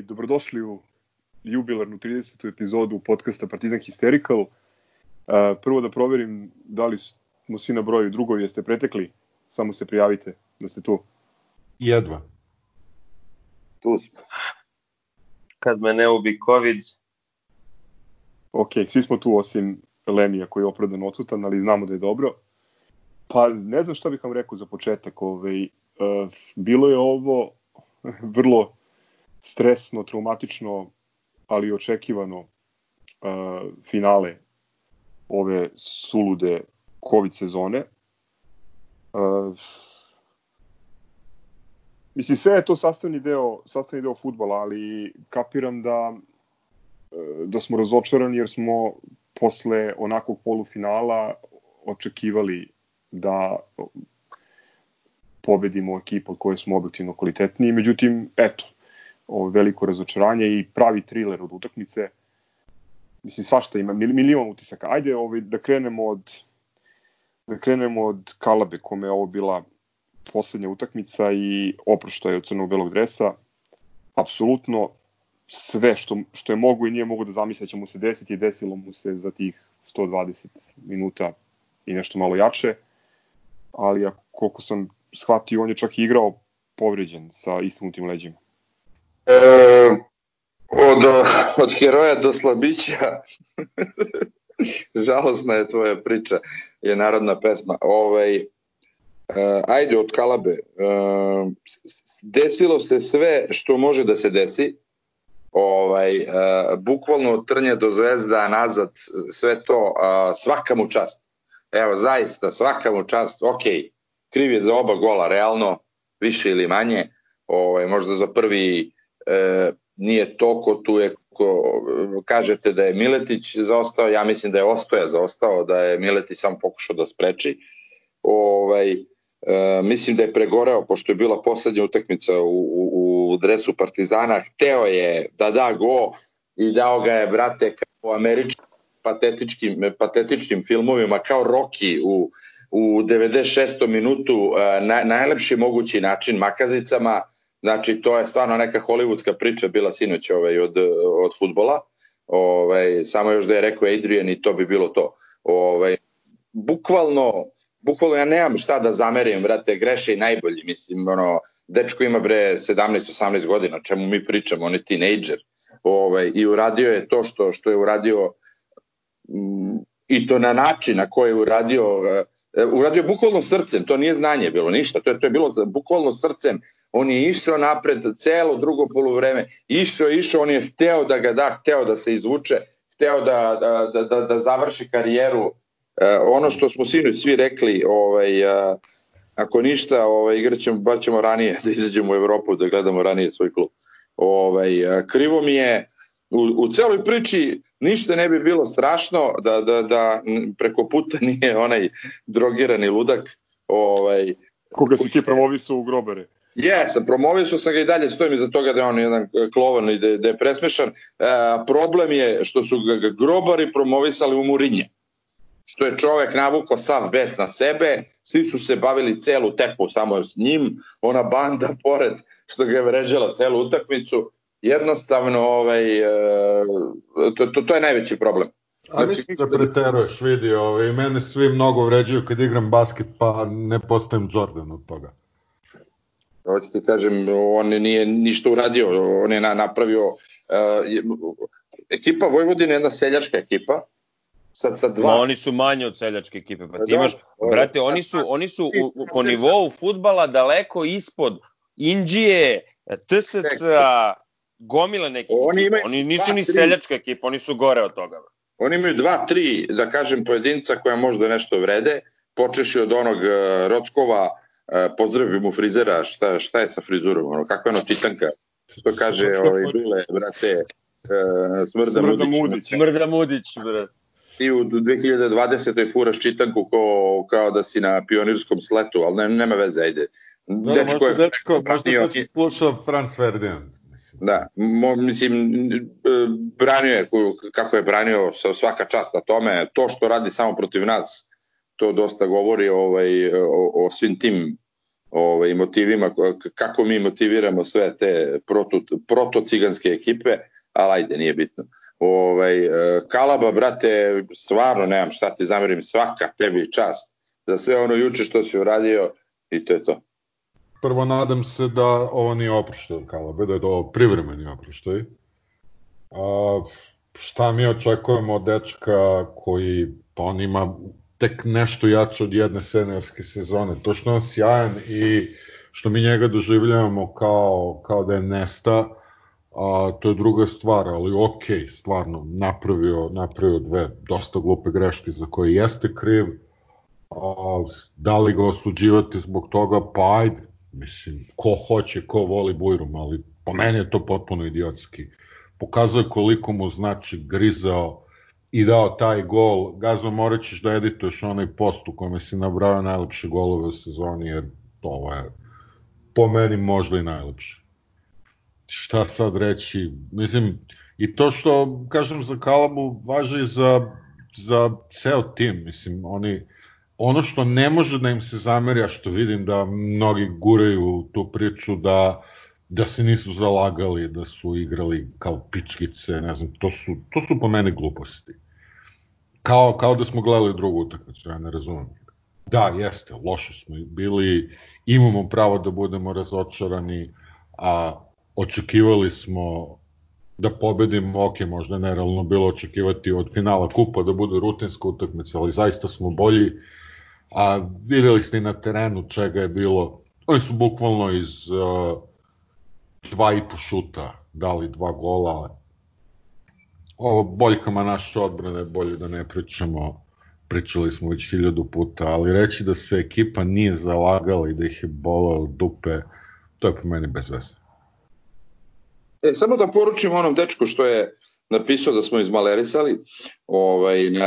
ovaj, dobrodošli u jubilarnu 30. epizodu podcasta Partizan Hysterical. Prvo da proverim da li smo svi na broju, drugovi jeste pretekli, samo se prijavite da ste tu. Jedva. Tu smo. Kad me ne ubi COVID. Ok, svi smo tu osim Lenija koji je opravdan odsutan, ali znamo da je dobro. Pa ne znam šta bih vam rekao za početak. Ovaj, uh, bilo je ovo vrlo stresno, traumatično, ali očekivano uh, finale ove sulude COVID sezone. Uh, mislim, sve je to sastavni deo, sastavni deo futbola, ali kapiram da da smo razočarani jer smo posle onakvog polufinala očekivali da pobedimo ekipu od koje smo objektivno kvalitetniji. Međutim, eto, ovo veliko razočaranje i pravi thriller od utakmice. Mislim, svašta ima, milion utisaka. Ajde ovaj, da krenemo od da krenemo od Kalabe, kome je ovo bila poslednja utakmica i oproštaj od crnog-belog dresa. Apsolutno sve što, što je mogu i nije mogu da zamisle će mu se desiti i desilo mu se za tih 120 minuta i nešto malo jače. Ali ako, koliko sam shvatio, on je čak i igrao povređen sa istignutim leđima. E, od, od heroja do slabića žalosna je tvoja priča, je narodna pesma. Ovaj, e, ajde, od Kalabe. E, desilo se sve što može da se desi, ovaj, e, bukvalno od trnja do zvezda nazad, sve to, e, svaka mu čast. Evo, zaista, svaka mu čast, ok, kriv je za oba gola, realno, više ili manje, ovaj, možda za prvi e, nije toliko, tu je ko, kažete da je Miletić zaostao, ja mislim da je Ostoja zaostao, da je Miletić samo pokušao da spreči. Ovaj, e, mislim da je pregoreo, pošto je bila poslednja utakmica u, u, u dresu Partizana, hteo je da da go i dao ga je, brate, kao američkim patetičkim, patetičnim filmovima, kao Rocky u, u 96. minutu, e, na, najlepši mogući način makazicama, Znači, to je stvarno neka hollywoodska priča bila sinoć ovaj, od, od futbola. Ovaj, samo još da je rekao Adrian i to bi bilo to. Ovaj, bukvalno, bukvalno ja nemam šta da zamerim, brate, greše i najbolji, mislim, ono, dečko ima bre 17-18 godina, čemu mi pričamo, on je teenager, ovaj, i uradio je to što, što je uradio i to na način na koji je uradio, uh, uradio bukvalno srcem, to nije znanje bilo ništa, to je, to je bilo bukvalno srcem, on je išao napred celo drugo polovreme, išao, išao, on je hteo da ga da, hteo da se izvuče, hteo da, da, da, da, da završi karijeru. Uh, ono što smo sinoć svi rekli, ovaj, ako ništa, ovaj, igraćemo, bar ćemo ranije da izađemo u Evropu, da gledamo ranije svoj klub. Ovaj, krivo mi je, u, u celoj priči ništa ne bi bilo strašno da, da, da preko puta nije onaj drogirani ludak. Ovaj, Koga si ti promovisao u grobere? Jesam, promovisao sam ga i dalje, stojim iza toga da je on jedan klovan i da, da je presmešan. E, problem je što su ga grobari promovisali u Murinje što je čovek navukao sav bes na sebe, svi su se bavili celu tepu samo s njim, ona banda pored što ga je vređala celu utakmicu, jednostavno ovaj, e, to, to, to je najveći problem. A znači, mislim da preteruješ, vidi, ovaj, mene svi mnogo vređaju kad igram basket, pa ne postajem Jordan od toga. Hoću ti kažem, on nije ništa uradio, on je napravio, uh, ekipa Vojvodina je jedna seljačka ekipa, sad sa dva. Ma, oni su manje od seljačke ekipe, pa ti da, imaš, brate, oni su, oni su u, u, po nivou futbala daleko ispod Indije, TSC, gomila neke oni, imaju, oni nisu ni seljačka ekipa, oni su gore od toga. Oni imaju dva, tri, da kažem, pojedinca koja možda nešto vrede, počeši od onog uh, Rockova, uh, pozdravim mu frizera, šta, šta je sa frizurom, ono, kako je ono titanka, što kaže ovaj, bile, brate, uh, Smrda, Smrda Mudić. Mudić. Smrda Mudić, brate ti u 2020. furaš čitanku ko, kao da si na pionirskom sletu, ali ne, nema veze, ajde. Da, dečko je... Dečko, možda to će slušao Franz Ferdinand. Da, mo, mislim, e, branio je, kako je branio svaka čast na tome, to što radi samo protiv nas, to dosta govori ovaj, o, o svim tim ovaj, motivima, kako mi motiviramo sve te proto, proto-ciganske ekipe, ali ajde, nije bitno. Ovaj, e, Kalaba, brate, stvarno nemam šta ti zamerim, svaka tebi čast za sve ono juče što si uradio i to je to. Prvo nadam se da ovo nije oproštaj Kalabe, da je to privremeni oproštaj. A, šta mi očekujemo od dečka koji, pa on ima tek nešto jače od jedne seniorske sezone. To što on sjajan i što mi njega doživljavamo kao, kao da je nesta, a, to je druga stvar, ali ok, stvarno, napravio, napravio dve dosta glupe greške za koje jeste kriv, a, da li ga osuđivati zbog toga, pa ajde, mislim, ko hoće, ko voli Bujrum, ali po meni je to potpuno idiotski. Pokazuje koliko mu znači grizao, i dao taj gol. Gazo, morat ćeš da edituješ onaj post u kome si nabrao najlepše golove u sezoni, jer to je po meni možda i najlepše. Šta sad reći? Mislim, i to što, kažem, za Kalabu važi za, za ceo tim. Mislim, oni, ono što ne može da im se zameri, a što vidim da mnogi guraju tu priču da da se nisu zalagali, da su igrali kao pičkice, ne znam, to su, to su po mene gluposti. Kao, kao da smo gledali drugu utakmicu, ja ne razumem. Da, jeste, loše smo bili, imamo pravo da budemo razočarani, a očekivali smo da pobedimo, ok, možda nerealno bilo očekivati od finala kupa da bude rutinska utakmica, ali zaista smo bolji, a videli ste na terenu čega je bilo, oni su bukvalno iz uh, dva i po šuta dali dva gola, o boljkama naše odbrane bolje da ne pričamo, pričali smo već hiljadu puta, ali reći da se ekipa nije zalagala i da ih je bolao dupe, to je po meni bez veze. E, samo da poručim onom dečku što je napisao da smo izmalerisali ovaj, na,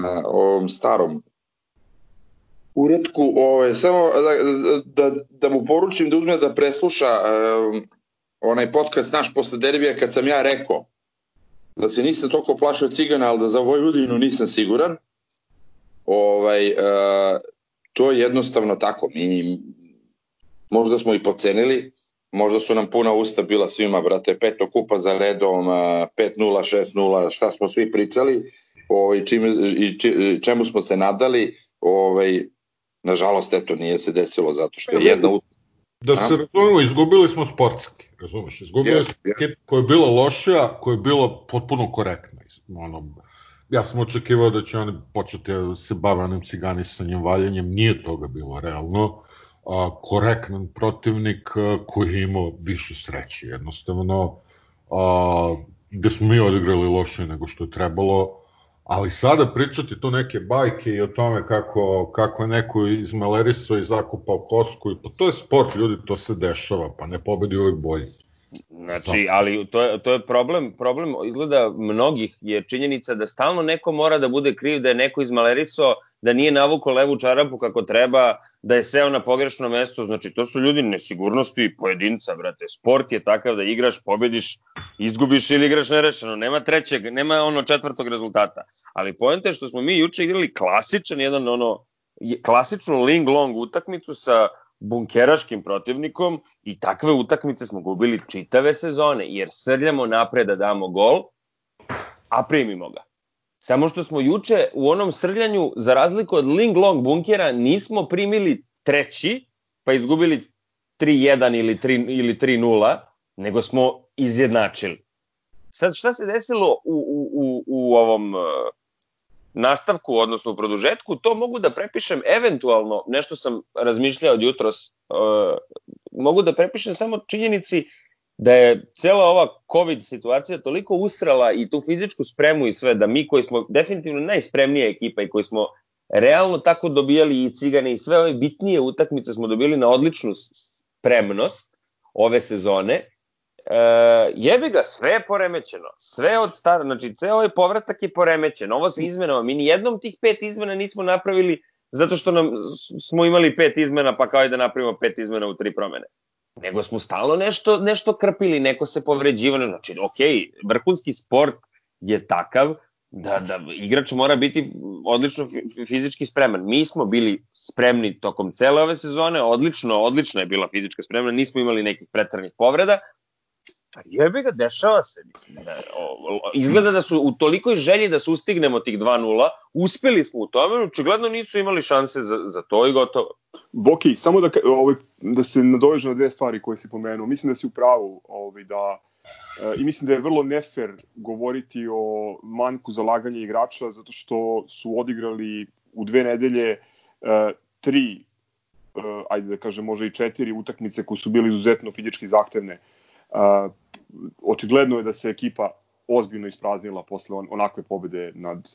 na ovom starom uredku, ovaj, samo da, da, da mu poručim da uzme da presluša um, onaj podcast naš posle derbija kad sam ja rekao da se nisam toliko plašao cigana, ali da za Vojvodinu nisam siguran. Ovaj, uh, to je jednostavno tako. Mi možda smo i pocenili, možda su nam puna usta bila svima, brate, peto kupa za redom, 5-0, 6-0, šta smo svi pričali, ovaj, čim, i čemu smo se nadali, ovaj, nažalost, eto, nije se desilo zato što je jedna Da se razumemo, izgubili smo sportski, razumeš, izgubili yes, smo yes. koja je bila loša, koja je bila potpuno korektna. Ono, ja sam očekivao da će oni početi da se bave onim ciganisanjem, valjanjem, nije toga bilo realno. A, korektan protivnik a, koji je imao više sreće, jednostavno, a, gde smo mi odigrali loše nego što je trebalo, Ali sada pričati tu neke bajke i o tome kako, kako je neko izmalerisao i zakupao kosku, i, pa to je sport, ljudi, to se dešava, pa ne pobedi uvek bolji. Znači, ali to je, to je problem, problem izgleda mnogih je činjenica da stalno neko mora da bude kriv, da je neko izmalerisao, da nije navukao levu čarapu kako treba, da je seo na pogrešno mesto, znači to su ljudi nesigurnosti pojedinca, brate. Sport je takav da igraš, pobediš, izgubiš ili igraš nerešeno, nema trećeg, nema ono četvrtog rezultata. Ali poenta je što smo mi juče igrali klasičan jedan ono klasičnu ling long utakmicu sa bunkeraškim protivnikom i takve utakmice smo gubili čitave sezone, jer srljamo napred da damo gol, a primimo ga. Samo što smo juče u onom srljanju, za razliku od Ling Long bunkera, nismo primili treći, pa izgubili 3-1 ili 3 ili 3-0, nego smo izjednačili. Sad šta se desilo u, u, u, u ovom nastavku, odnosno u produžetku, to mogu da prepišem eventualno, nešto sam razmišljao od jutros, uh, mogu da prepišem samo činjenici da je cela ova COVID situacija toliko usrala i tu fizičku spremu i sve, da mi koji smo definitivno najspremnija ekipa i koji smo realno tako dobijali i cigane i sve ove bitnije utakmice smo dobili na odličnu spremnost ove sezone, e, jebi ga, sve je poremećeno. Sve od stara, znači ceo ovaj povratak je poremećen. Ovo sa izmenama, mi ni jednom tih pet izmena nismo napravili zato što nam smo imali pet izmena, pa kao i da napravimo pet izmena u tri promene. Nego smo stalno nešto, nešto krpili, neko se povređivano. Znači, ok, vrhunski sport je takav da, da igrač mora biti odlično fizički spreman. Mi smo bili spremni tokom cele ove sezone, odlično, odlično je bila fizička spremna, nismo imali nekih pretranih povreda, Pa jebe ga, dešava se. Mislim, da, o, izgleda da su u tolikoj želji da sustignemo tih 2-0, uspeli smo u tome, očigledno nisu imali šanse za, za to i gotovo. Boki, samo da, ovaj, da se nadoveže na dve stvari koje si pomenuo. Mislim da si u pravu ovaj, da e, i mislim da je vrlo nefer govoriti o manjku zalaganja igrača zato što su odigrali u dve nedelje e, tri, e, ajde da kažem možda i četiri utakmice koje su bili izuzetno fizički zahtevne očigledno je da se ekipa ozbiljno ispraznila posle on, onakve pobede nad,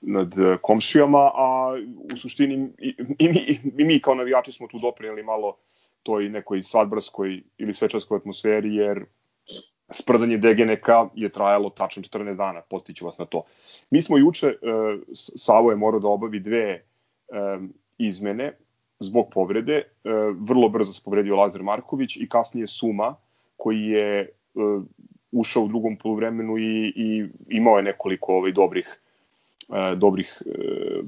nad e, komšijama, a u suštini i, i, mi, i mi kao navijači smo tu doprinjeli malo toj nekoj svadbarskoj ili svečarskoj atmosferi, jer sprzanje Degeneka je trajalo tačno 14 dana, postiću vas na to. Mi smo juče, e, Savo je morao da obavi dve e, izmene zbog povrede, e, vrlo brzo se povredio Lazar Marković i kasnije Suma, koji je ušao u drugom poluvremenu i, i imao je nekoliko ovaj dobrih uh, dobrih uh,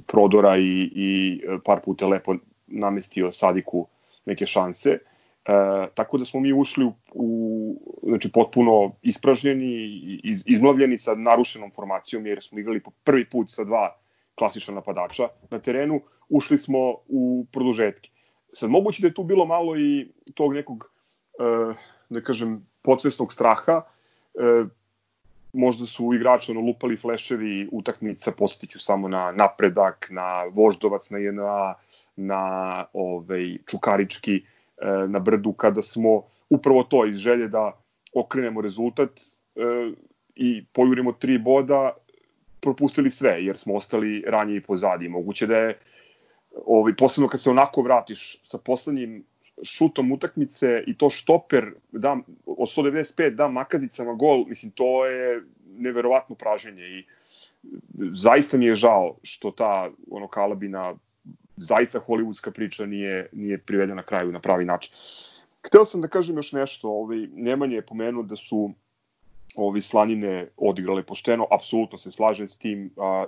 prodora i, i par puta lepo namestio Sadiku neke šanse. E, tako da smo mi ušli u, u znači potpuno ispražnjeni, iz, izmlavljeni sa narušenom formacijom jer smo igrali po prvi put sa dva klasična napadača na terenu, ušli smo u produžetke. Sad moguće da je tu bilo malo i tog nekog e, da kažem, podsvesnog straha. E, možda su igrači ono, lupali fleševi utakmica, posjetiću samo na napredak, na voždovac, na jedna, na ovaj, čukarički, e, na brdu, kada smo upravo to iz želje da okrenemo rezultat e, i pojurimo tri boda, propustili sve, jer smo ostali ranije i pozadi. Moguće da je, ovaj, posebno kad se onako vratiš sa poslednjim šutom utakmice i to štoper da, od 195 da makazicama gol, mislim to je neverovatno praženje i zaista mi je žao što ta ono kalabina zaista hollywoodska priča nije, nije privedena na kraju na pravi način. Hteo sam da kažem još nešto, ovaj, Nemanja je pomenuo da su ovi slanine odigrale pošteno, apsolutno se slažem s tim, a,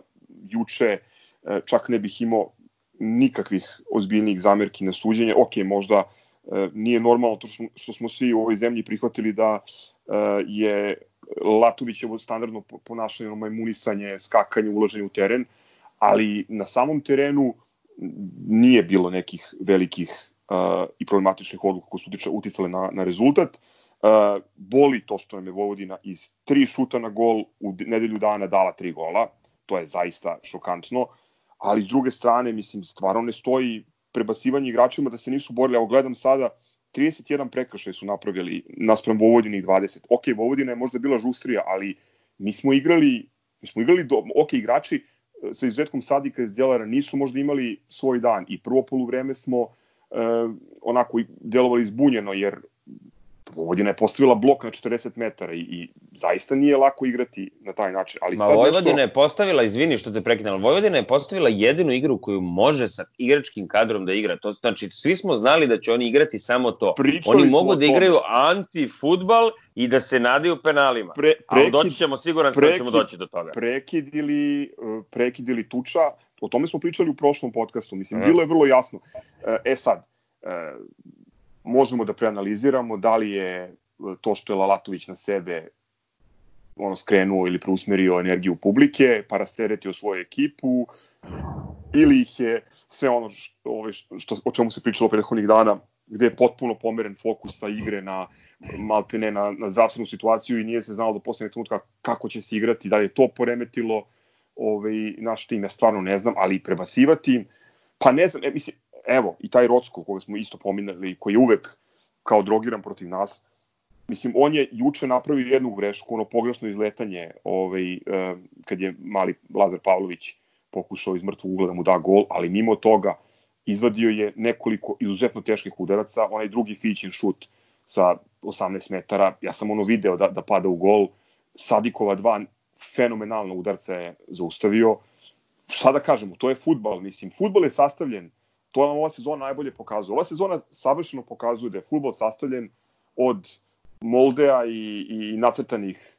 juče e, čak ne bih imao nikakvih ozbiljnih zamerki na suđenje. Ok, možda e, nije normalno to što smo, što smo svi u ovoj zemlji prihvatili da e, je Latovićevo standardno ponašanje, majmunisanje, skakanje, ulaženje u teren, ali na samom terenu nije bilo nekih velikih uh, i problematičnih odluka koje su uticale na, na rezultat. Uh, boli to što nam je Vojvodina iz tri šuta na gol u nedelju dana dala tri gola. To je zaista šokantno ali s druge strane, mislim, stvarno ne stoji prebacivanje igračima da se nisu borili. Evo gledam sada, 31 prekršaj su napravili naspram Vojvodini 20. Ok, Vojvodina je možda bila žustrija, ali mi smo igrali, mi smo igrali do, ok, igrači e, sa izuzetkom Sadika iz Djelara nisu možda imali svoj dan i prvo poluvreme smo uh, onako delovali zbunjeno jer Vojvodina je postavila blok na 40 metara i, i zaista nije lako igrati na taj način. Ali Ma sad Vojvodina nešto... je postavila, izvini što te prekinem, Vojvodina je postavila jedinu igru koju može sa igračkim kadrom da igra. To znači, svi smo znali da će oni igrati samo to. Pričali oni mogu da igraju anti-futbal i da se nadaju penalima. Pre, prekid, Ali doći ćemo, siguran prekid, da ćemo doći do toga. Prekid ili, prekid ili tuča, o tome smo pričali u prošlom podcastu. Mislim, mm. bilo je vrlo jasno. E sad, možemo da preanaliziramo da li je e, to što je Lalatović na sebe ono skrenuo ili preusmerio energiju publike, pa rasteretio svoju ekipu, ili ih je sve ono što, ove, što, o čemu se pričalo prethodnih dana, gde je potpuno pomeren fokus sa igre na maltene na, na zdravstvenu situaciju i nije se znalo do poslednjeg trenutka kako će se igrati, da li je to poremetilo ovaj, naš tim, ja stvarno ne znam, ali prebacivati, pa ne znam, e, mislim, evo, i taj Rocko, koga smo isto pominjali, koji je uvek kao drogiran protiv nas, mislim, on je juče napravio jednu grešku, ono pogrešno izletanje, ovaj, kad je mali Lazar Pavlović pokušao iz mrtvog ugla da mu da gol, ali mimo toga izvadio je nekoliko izuzetno teških udaraca, onaj drugi Fićin šut sa 18 metara, ja sam ono video da, da pada u gol, Sadikova dva fenomenalna udarca je zaustavio, šta da kažemo, to je futbal, mislim, futbal je sastavljen to nam ova sezona najbolje pokazuje. Ova sezona savršeno pokazuje da je futbol sastavljen od moldeja i, i nacrtanih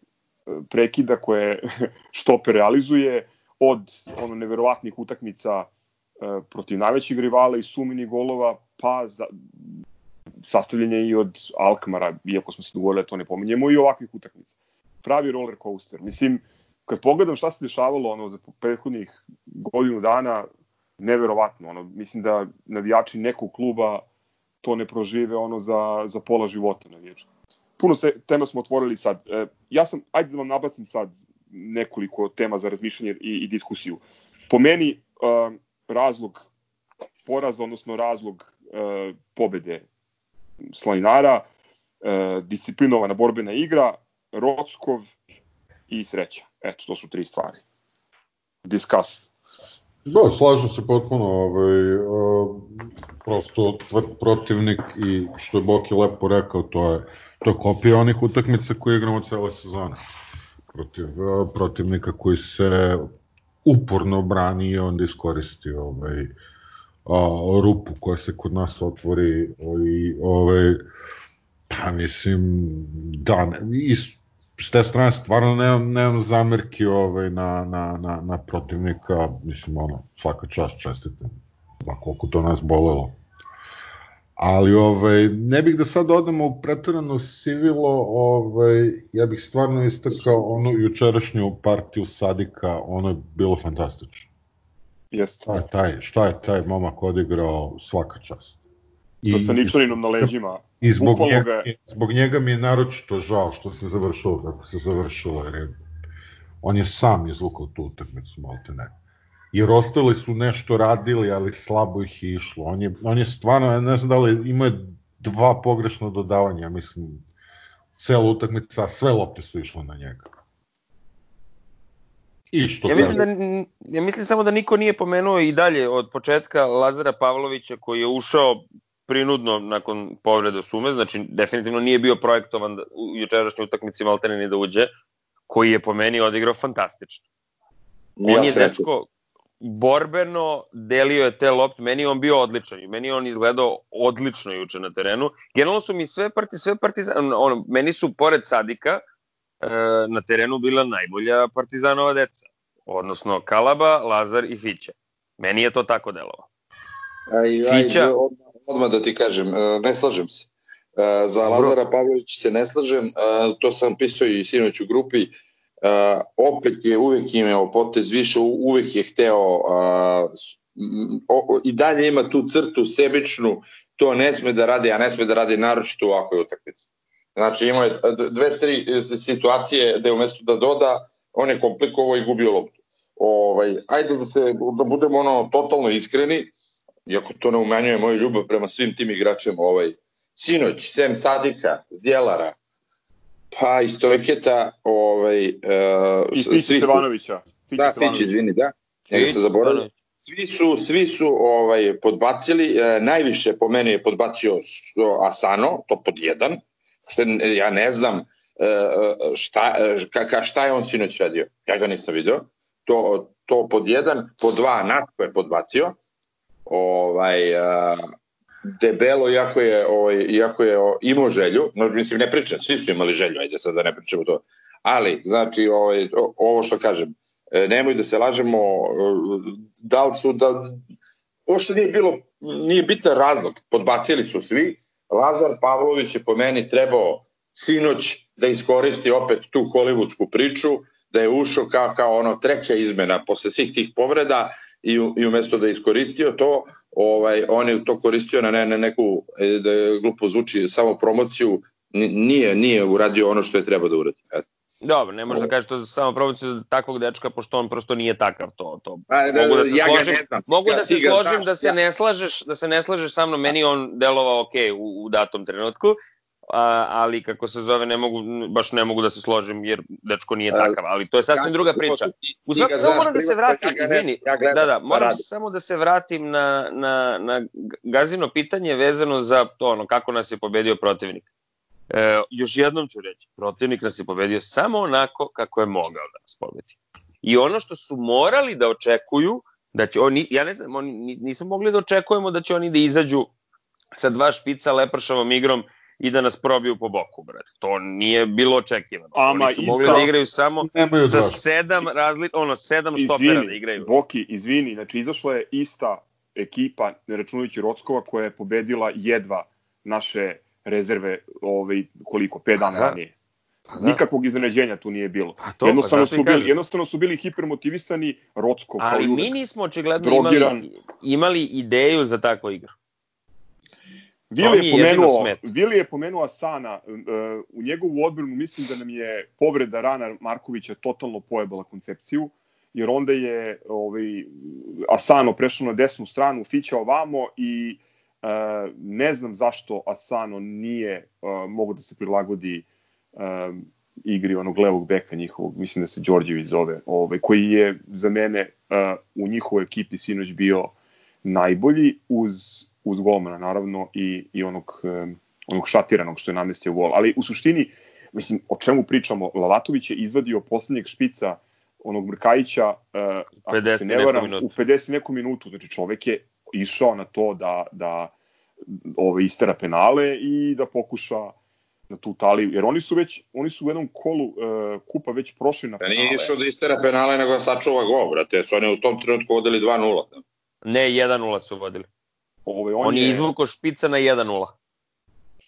prekida koje štoper realizuje, od ono neverovatnih utakmica e, protiv najvećih rivala i sumini golova, pa za, sastavljenje i od Alkmara, iako smo se dogovorili da to ne pominjemo, i ovakvih utakmica. Pravi roller coaster. Mislim, kad pogledam šta se dešavalo ono, za prethodnih godinu dana, neverovatno. Ono, mislim da navijači nekog kluba to ne prožive ono za, za pola života navijača. Puno se, tema smo otvorili sad. E, ja sam, ajde da vam nabacim sad nekoliko tema za razmišljanje i, i diskusiju. Po meni e, razlog poraza, odnosno razlog e, pobede Slaninara, e, disciplinovana borbena igra, Rockov i sreća. Eto, to su tri stvari. Discuss. Da, slažem se potpuno, ovaj, prosto tvrd protivnik i što je Boki lepo rekao, to je, to je kopija onih utakmica koje igramo cele sezone. Protiv protivnika koji se uporno brani i onda iskoristi ovaj, uh, rupu koja se kod nas otvori i ovaj, pa mislim, da, ne, is, s te strane stvarno nemam, nemam zamerki ovaj, na, na, na, na protivnika, mislim ono, svaka čast čestitam, da koliko to nas bolelo. Ali ovaj, ne bih da sad odemo u pretarano sivilo, ovaj, ja bih stvarno istakao onu jučerašnju partiju Sadika, ono je bilo fantastično. Jeste. Šta je taj, šta je taj momak odigrao svaka čast. I, sa Saničaninom na leđima. I zbog njega, ga... zbog njega mi je naročito žao što se završilo kako se završilo, jer je, on je sam izvukao tu utakmicu, malte ne. Jer ostali su nešto radili, ali slabo ih je išlo. On je, on je stvarno, ja ne znam da li ima dva pogrešna dodavanja, mislim, cela utakmica, sve lopte su išle na njega. I što ja mislim, da, ja mislim samo da niko nije pomenuo i dalje od početka Lazara Pavlovića koji je ušao prinudno nakon povrede sume, znači definitivno nije bio projektovan da, u jučerašnjoj utakmici Maltene ni da uđe, koji je po meni odigrao fantastično. Ja on je dečko borbeno delio je te lopte, meni je on bio odličan i meni je on izgledao odlično juče na terenu. Generalno su mi sve parti, sve partizan, on, meni su pored Sadika e, na terenu bila najbolja partizanova deca, odnosno Kalaba, Lazar i Fića. Meni je to tako delovalo. Aj, Fića, aj, odmah da ti kažem, e, ne slažem se. E, za Lazara Pavlovića se ne slažem, e, to sam pisao i sinoć u grupi, opet je uvek imao potez više, uvek je hteo i dalje ima tu crtu sebičnu, to ne sme da radi, a ne sme da radi naročito u ovakvoj utakmici. Znači imao je dve, tri situacije da je umesto da doda, on je komplikovao i gubio loptu. Ovaj, ajde da, se, da budemo ono totalno iskreni, iako to ne umenjuje moju ljubav prema svim tim igračima, ovaj, sinoć, Sem Sadika, Zdjelara, pa i Stojketa, ovaj, uh, I Fić Stevanovića. Da, Fić, izvini, da, njega se zaboravio. Svi su, svi su ovaj, podbacili, e, najviše po meni je podbacio Asano, to pod jedan, što ja ne znam e, šta, ka, ka, šta je on sinoć radio, ja ga nisam video, to, to pod jedan, pod dva Natko je podbacio, ovaj, a, debelo, iako je, ovaj, iako je imao želju, no, mislim, ne pričam, svi su imali želju, ajde sad da ne pričamo to, ali, znači, ovaj, ovo što kažem, e, nemoj da se lažemo, e, da li su, da, što nije bilo, nije bitan razlog, podbacili su svi, Lazar Pavlović je po meni trebao sinoć da iskoristi opet tu hollywoodsku priču, da je ušao kao, kao ono treća izmena posle svih tih povreda i, i umesto da je iskoristio to, ovaj, on je to koristio na, ne, na neku, e, da je glupo zvuči, samo promociju, nije, nije uradio ono što je treba da uradi. Eto. Dobro, ne može da kaže to za samo promociju takvog dečka, pošto on prosto nije takav to. to. A, da, mogu da se ja složim, mogu ja, da se složim da se ja. ne slažeš, da se ne slažeš sa mnom, meni on delovao ok u, u datom trenutku, a, ali kako se zove ne mogu baš ne mogu da se složim jer dečko nije takav, ali to je sasvim druga priča. U svakom samo moram da se vratim, izvini. Da, da, moram samo da se vratim na na na gazino pitanje vezano za to ono kako nas je pobedio protivnik. E, još jednom ću reći, protivnik nas je pobedio samo onako kako je mogao da nas pobedi. I ono što su morali da očekuju, da će oni, ja ne znam, oni, nismo mogli da očekujemo da će oni da izađu sa dva špica lepršavom igrom i da nas probiju po boku, brate. To nije bilo očekivano. Ama, Oni su mogli da igraju samo sa sedam razli, ono, sedam štopera da igraju. Boki, izvini, znači izašla je ista ekipa, ne računajući Rockova, koja je pobedila jedva naše rezerve ovaj, koliko, 5 dana ranije. Pa da. Nikakvog iznenađenja tu nije bilo. Pa to, jednostavno, pa su bili, jednostavno su bili hipermotivisani, Rocko Ali mi nismo očigledno imali, imali ideju za takvu igru. Vili je, pomenuo, Vili je pomenuo Asana, uh, u njegovu odbranu mislim da nam je povreda Rana Markovića totalno pojebala koncepciju, jer onda je ovaj, Asano prešao na desnu stranu, Fića ovamo i uh, ne znam zašto Asano nije uh, mogo da se prilagodi um, igri onog levog beka njihovog, mislim da se Đorđević zove, ovaj, koji je za mene u njihovoj ekipi sinoć bio najbolji uz, uz golmana naravno i, i onog, um, onog šatiranog što je namestio gol. Ali u suštini, mislim, o čemu pričamo? Lalatović je izvadio poslednjeg špica onog Brkajića uh, ako se ne varam, u 50 neku minutu. Znači čovek je išao na to da, da ove, istera penale i da pokuša na tu Italiju, jer oni su već, oni su u jednom kolu uh, kupa već prošli na penale. Pa nije išao da istera penale, nego da sačuva gol, brate, su oni u tom trenutku vodili 2-0. Ne, 1-0 su vodili. Ove, on, on je, je izvuko špica na 1-0.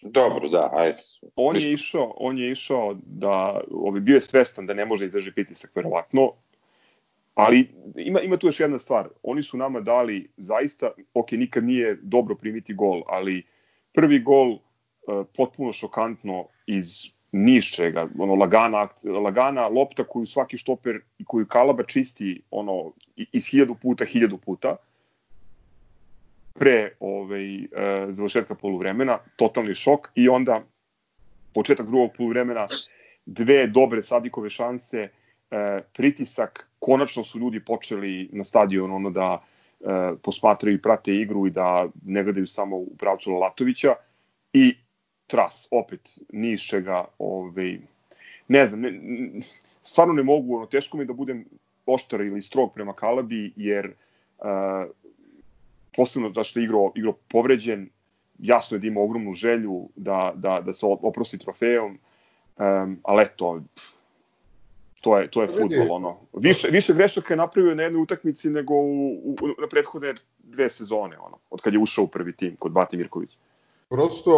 Dobro, da, ajde. On je išao, on je išao da, ovaj, bio je svestan da ne može izdrži pritisak, verovatno, ali ima, ima tu još jedna stvar. Oni su nama dali zaista, ok, nikad nije dobro primiti gol, ali prvi gol E, potpuno šokantno iz nišćega, ono lagana, lagana lopta koju svaki štoper i koju Kalaba čisti ono iz hiljadu puta, hiljadu puta pre ovaj, e, završetka poluvremena, totalni šok i onda početak drugog poluvremena dve dobre Sadikove šanse, e, pritisak, konačno su ljudi počeli na stadion ono da e, posmatraju i prate igru i da ne gledaju samo u pravcu Lalatovića. I tras, opet, ni iz čega, ovaj, ne znam, ne, stvarno ne mogu, ono, teško mi da budem oštar ili strog prema Kalabi, jer uh, posebno zašto je igro, igro povređen, jasno je da ima ogromnu želju da, da, da se oprosti trofejom, um, ali eto, to je, to je futbol, ono. Više, više grešaka je napravio na jednoj utakmici nego u, u, na prethodne dve sezone, ono, od kad je ušao u prvi tim kod Bati Mirkovića. Prosto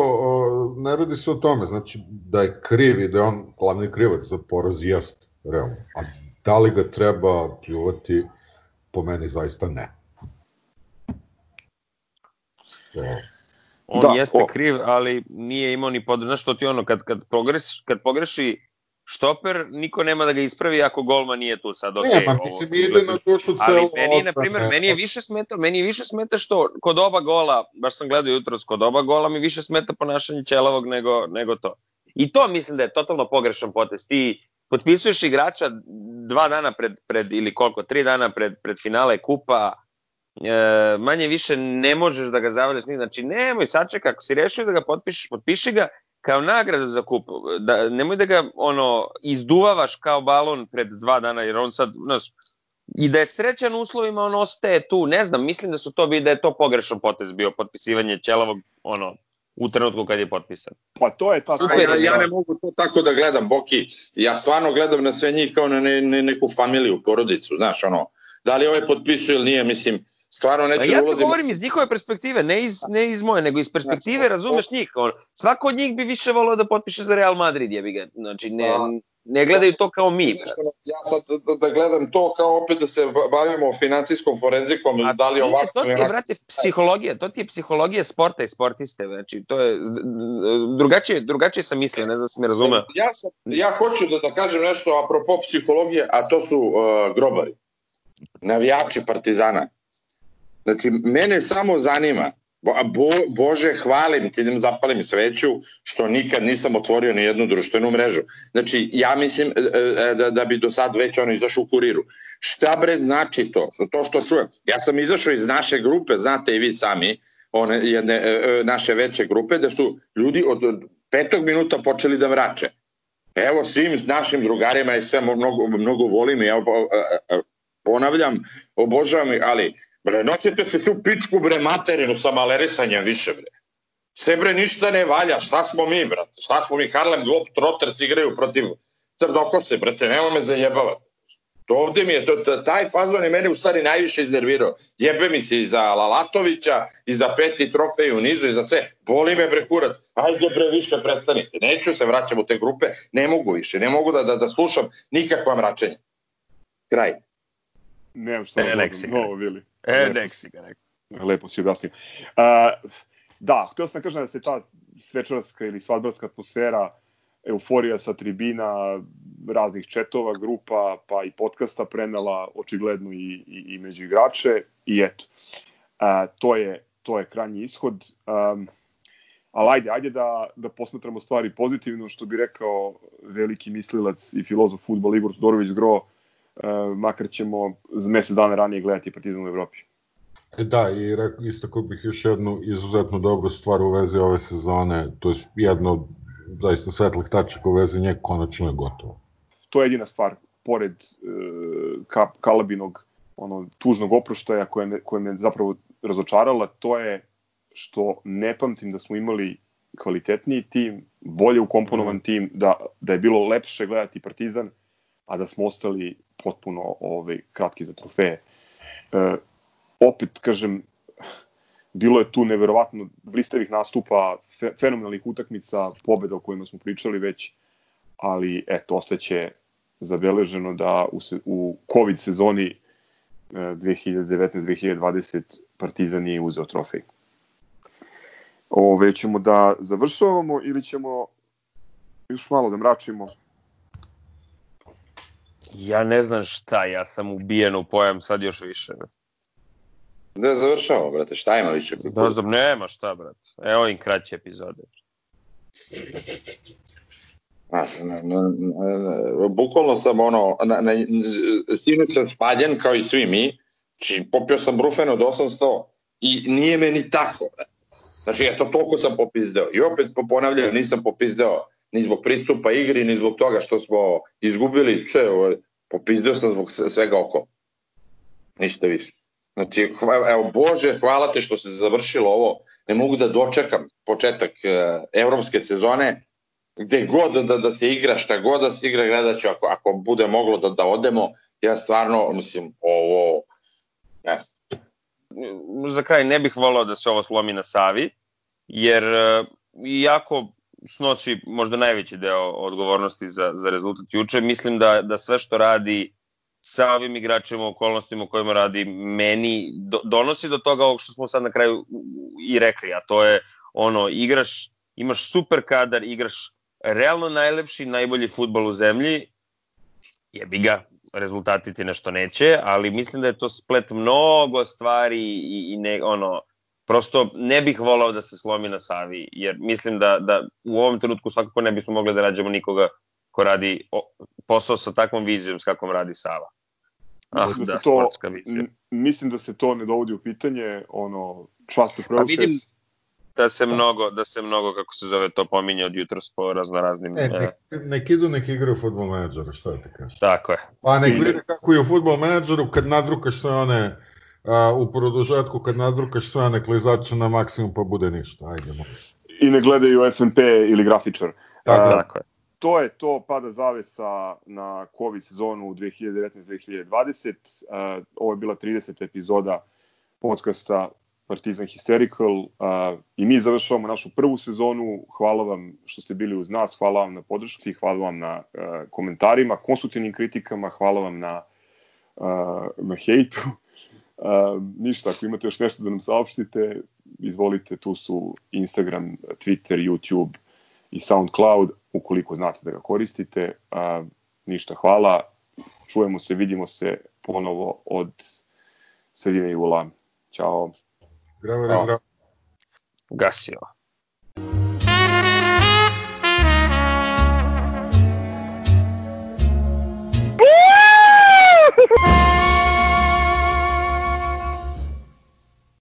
ne radi se o tome, znači da je kriv i da je on glavni krivac za poraz jest, realno. A da li ga treba pljuvati, po meni zaista ne. On da, jeste o... kriv, ali nije imao ni podrž. Znaš što ti ono, kad, kad, pogreš, kad pogreši štoper, niko nema da ga ispravi ako golman nije tu sad. Okay, ne, pa mislim ide na dušu celo. Ali meni, na primjer, meni je više smeta, meni je više smeta što kod oba gola, baš sam gledao jutros kod oba gola, mi više smeta ponašanje Ćelavog nego, nego to. I to mislim da je totalno pogrešan potez. Ti potpisuješ igrača dva dana pred, pred ili koliko, tri dana pred, pred finale kupa, e, manje više ne možeš da ga zavaljaš ni, znači nemoj sačekaj, ako si rešio da ga potpišeš, potpiši ga, kao nagrada za kup, da, nemoj da ga ono izduvavaš kao balon pred dva dana, jer on sad, znaš, i da je srećan uslovima, on ostaje tu, ne znam, mislim da su to bi da je to pogrešan potez bio potpisivanje Ćelavog, ono, u trenutku kad je potpisan. Pa to je ta Super, ja, ja ne mogu to tako da gledam, Boki. Ja stvarno gledam na sve njih kao na ne, ne, neku familiju, porodicu, znaš, ono, da li ovaj potpisuje ili nije, mislim, stvarno neću pa ja da ulazim... Govorim iz njihove perspektive, ne iz, ne iz moje, nego iz perspektive, razumeš njih. On, svako od njih bi više volao da potpiše za Real Madrid, jebi ga. Znači, ne, ne gledaju to kao mi. Ja sad da, da gledam to kao opet da se bavimo financijskom forenzikom, A, da li ovako... To ti je, brate, psihologija, to ti je psihologija sporta i sportiste, znači, to je, drugačije, drugačije sam mislio, ne znam da se mi razume. Ja, sam, ja hoću da, da kažem nešto apropo psihologije, a to su uh, grobari, navijači Partizana Znači, mene samo zanima, bo, Bože, hvalim ti, idem zapalim sveću, što nikad nisam otvorio ni jednu društvenu mrežu. Znači, ja mislim e, e, da, da bi do sad već ono izašao u kuriru. Šta bre znači to? To što čujem. Ja sam izašao iz naše grupe, znate i vi sami, one jedne e, naše veće grupe, da su ljudi od petog minuta počeli da vraće. Evo svim našim drugarima i sve mnogo, mnogo volim i ja ponavljam, obožavam, ali Bre, nosite se su pičku bre materinu sa malerisanjem više bre. Sebre ništa ne valja, šta smo mi, brate? Šta smo mi, Harlem Globetrotters igraju protiv Crnokose, brate, nema me zajebavati. To ovde mi je, to, taj fazon je mene u stvari najviše iznervirao. Jebe mi se i za Lalatovića, i za peti trofej u nizu, i za sve. Boli me bre kurac. Ajde bre više prestanite. Neću se vraćam u te grupe, ne mogu više. Ne mogu da, da, da slušam nikakva mračenja. Kraj. Nemam šta e, da novo, Vili. E, nek si ga rekao. Lepo si objasnio. Uh, da, htio sam da kažem da se ta svečarska ili svadbarska atmosfera euforija sa tribina, raznih četova, grupa, pa i podcasta prenela očigledno i, i, i među igrače i eto, a, to, je, to je krajnji ishod. Um, ali ajde, ajde da, da posmatramo stvari pozitivno, što bi rekao veliki mislilac i filozof futbol Igor Todorović Gro, uh, makar ćemo za mesec dana ranije gledati Partizan u Evropi. E da, i istakao bih još jednu izuzetno dobru stvar u vezi ove sezone, to je jedno zaista svetlih tačaka u vezi nje konačno je gotovo. To je jedina stvar, pored e, ka, Kalabinog ono, tužnog oproštaja koja me, koja me zapravo razočarala, to je što ne pamtim da smo imali kvalitetniji tim, bolje ukomponovan mm. tim, da, da je bilo lepše gledati Partizan, a da smo ostali potpuno ovaj, kratki za trofeje. E, opet, kažem, bilo je tu neverovatno blistavih nastupa, fe, fenomenalnih utakmica, pobeda o kojima smo pričali već, ali eto, ostaće zabeleženo da u, se, u COVID sezoni 2019-2020 e, Partizan nije uzeo trofej. Ove, ćemo da završavamo ili ćemo još malo da mračimo? Ja ne znam šta, ja sam ubijen u pojam sad još više. Ne? Da završavamo, brate, šta ima više? Da, da, nema šta, brate. Evo im kraće epizode. A, na, na, na, bukvalno sam ono, na, na, sinoć sam spaljen kao i svi mi, či popio sam brufen od 800 i nije me ni tako. Brate. Znači, eto, toliko sam popizdeo. I opet ponavljam, nisam popizdeo ni zbog pristupa igri, ni zbog toga što smo izgubili sve, popizdeo sam zbog svega oko. Ništa više. Znači, evo, Bože, hvala te što se završilo ovo. Ne mogu da dočekam početak e, evropske sezone, gde god da, da se igra, šta god da se igra, gledat ću ako, ako bude moglo da, da odemo. Ja stvarno, mislim, ovo, ne Za kraj ne bih volao da se ovo slomi na Savi, jer e, iako snosi možda najveći deo odgovornosti za, za rezultat juče, mislim da, da sve što radi sa ovim igračima okolnostima u kojima radi meni do, donosi do toga ovog što smo sad na kraju i rekli, a to je ono, igraš, imaš super kadar, igraš realno najlepši, najbolji futbol u zemlji, jebi ga, rezultati ti nešto neće, ali mislim da je to splet mnogo stvari i, i ne, ono, prosto ne bih volao da se slomi na Savi, jer mislim da, da u ovom trenutku svakako ne bismo mogli da nađemo nikoga ko radi posao sa takvom vizijom s kakvom radi Sava. Ah, da, da to, mislim da se to ne dovodi u pitanje, ono, trust the process. Pa vidim da se mnogo, da se mnogo, kako se zove to, pominje od jutros po raznoraznim... E, nek, nek idu, nek igraju futbol menadžera, šta ti kažeš? Tako je. Pa nek vidi kako je u futbol menadžeru kad nadrukaš sve one a, u produžetku, kad nadrukaš sve one klizače na maksimum pa bude ništa, ajde I ne gledaju FNP ili grafičar. Tako, a, tako je to je to pada zavesa na COVID sezonu 2019-2020. Uh, ovo je bila 30. epizoda podcasta Partizan Hysterical uh, i mi završavamo našu prvu sezonu. Hvala vam što ste bili uz nas, hvala vam na podršci, hvala vam na uh, komentarima, konstruktivnim kritikama, hvala vam na, uh, na hejtu. Uh, ništa, ako imate još nešto da nam saopštite, izvolite, tu su Instagram, Twitter, YouTube i SoundCloud ukoliko znate da ga koristite. A, ništa, hvala. Čujemo se, vidimo se ponovo od sredine jula. Ćao. Bravo, bravo. Gasio.